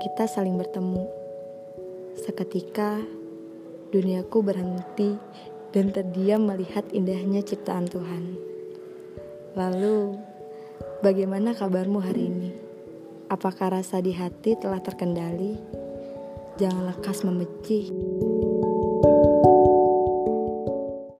kita saling bertemu. Seketika, duniaku berhenti dan terdiam melihat indahnya ciptaan Tuhan. Lalu, bagaimana kabarmu hari ini? Apakah rasa di hati telah terkendali? Jangan lekas membenci.